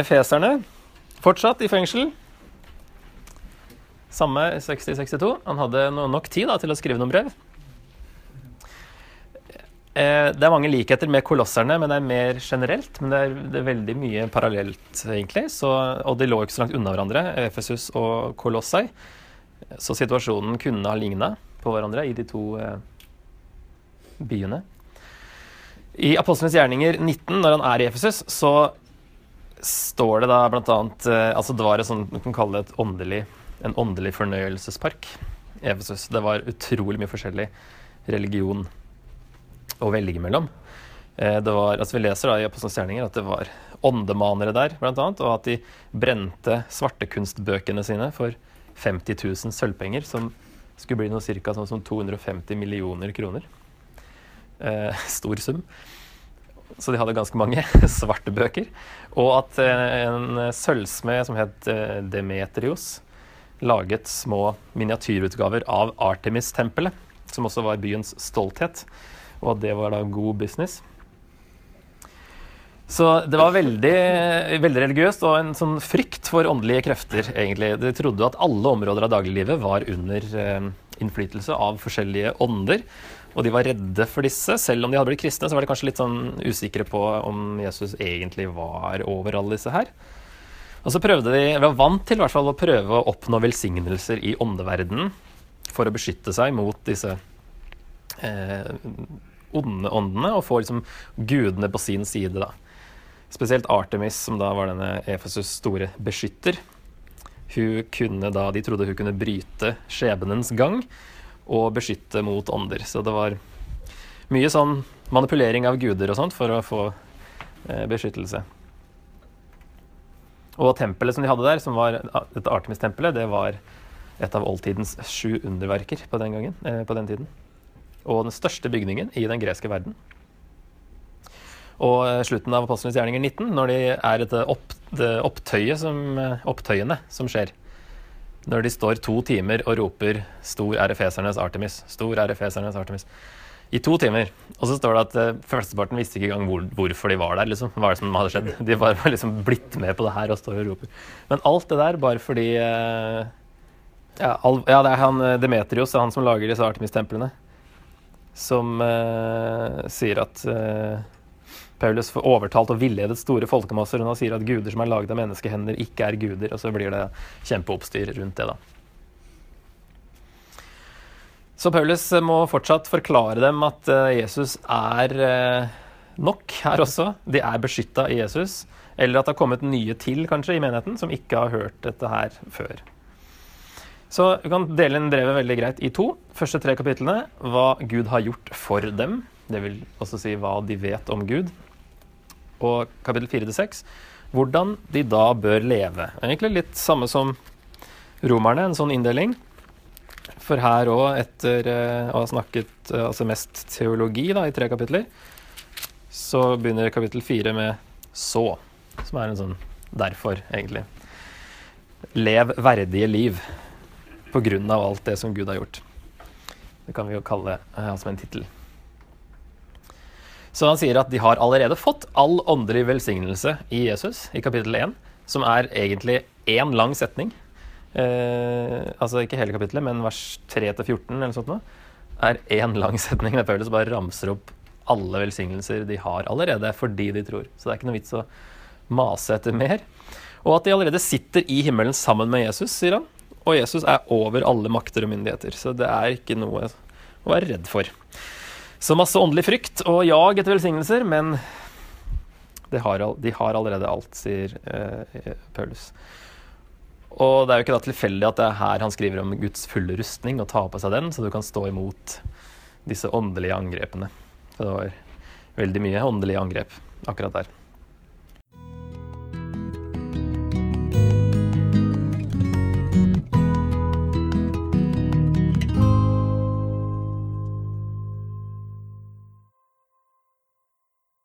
Efeserne fortsatt i fengsel. Samme 60-62. Han hadde nok tid da, til å skrive noen brev. Eh, det er mange likheter med kolosserne, men det er mer generelt. Men det er, det er veldig mye parallelt, egentlig. Så, og de lå ikke så langt unna hverandre, Efesus og Kolossai. Så situasjonen kunne ha ligna på hverandre i de to eh, byene. I Apostlenes gjerninger 19, når han er i Efesus, så står det da blant annet eh, Altså det var et sånt, man kan kalle det et åndelig, en åndelig fornøyelsespark Efesus. Det var utrolig mye forskjellig religion å velge mellom. Eh, det var, altså vi leser da i Apostelens gjerninger at det var åndemanere der, blant annet, og at de brente svartekunstbøkene sine for 50 000 sølvpenger, som skulle bli noe ca. Sånn som 250 millioner kroner. Eh, stor sum. Så de hadde ganske mange svarte bøker. Og at eh, en sølvsmed som het eh, Demetrios, laget små miniatyrutgaver av Artemis-tempelet, som også var byens stolthet og at det var da god business. Så det var veldig, veldig religiøst og en sånn frykt for åndelige krefter, egentlig. De trodde at alle områder av dagliglivet var under eh, innflytelse av forskjellige ånder. Og de var redde for disse. Selv om de hadde blitt kristne, så var de kanskje litt sånn usikre på om Jesus egentlig var over alle disse her. Og så prøvde de, var vant til i hvert fall å prøve å oppnå velsignelser i åndeverdenen for å beskytte seg mot disse eh, onde åndene og få liksom gudene på sin side. da. Spesielt Artemis, som da var denne Efesus' store beskytter. Hun kunne da, De trodde hun kunne bryte skjebnens gang og beskytte mot ånder. Så det var mye sånn manipulering av guder og sånt for å få eh, beskyttelse. Og tempelet som de hadde der, som var dette Artemis-tempelet, det var et av oldtidens sju underverker på den gangen, eh, på den tiden og den største bygningen i den greske verden. Og eh, slutten av Apostlenes gjerninger 19, når de er et opp, opptøyet som, eh, opptøyene som skjer. Når de står to timer og roper 'Stor er Efesernes Artemis', 'Stor er Efesernes Artemis'. I to timer. Og så står det at uh, førsteparten visste ikke engang hvor, hvorfor de var der. liksom. Hva er det som hadde skjedd? De var liksom blitt med på det her og står og roper. Men alt det der bare fordi uh, ja, all, ja, det er han Demetrios, han som lager disse Artemis-templene som uh, sier at uh, Paulus får overtalt og villedet store folkemasser. Og han sier at guder som er laget av menneskehender, ikke er guder. Og så blir det kjempeoppstyr rundt det, da. Så Paulus må fortsatt forklare dem at uh, Jesus er nok her også. De er beskytta i Jesus. Eller at det har kommet nye til, kanskje, i menigheten, som ikke har hørt dette her før. Så vi kan dele inn brevet veldig greit i to. Første tre kapitlene hva Gud har gjort for dem. Det vil også si hva de vet om Gud. Og kapittel fire til seks hvordan de da bør leve. Egentlig litt samme som romerne, en sånn inndeling. For her òg, etter uh, å ha snakket uh, altså mest teologi da, i tre kapitler, så begynner kapittel 4 med 'så', som er en sånn derfor, egentlig. Lev verdige liv på grunn av alt det som Gud har gjort. Det kan vi jo kalle uh, som en tittel. Så han sier at de har allerede fått all åndelig velsignelse i Jesus, i kapittel 1, som er egentlig én lang setning. Eh, altså ikke hele kapittelet, men vers 3-14 eller sånt noe, er én lang setning der Paulus bare ramser opp alle velsignelser de har allerede, fordi de tror. Så det er ikke noe vits å mase etter mer. Og at de allerede sitter i himmelen sammen med Jesus, sier han. Og Jesus er over alle makter og myndigheter, så det er ikke noe å være redd for. Så masse åndelig frykt og jag etter velsignelser, men de har, de har allerede alt, sier eh, Paulus. Og det er jo ikke da tilfeldig at det er her han skriver om Guds fulle rustning, og ta på seg den, så du kan stå imot disse åndelige angrepene. Så det var veldig mye åndelige angrep akkurat der.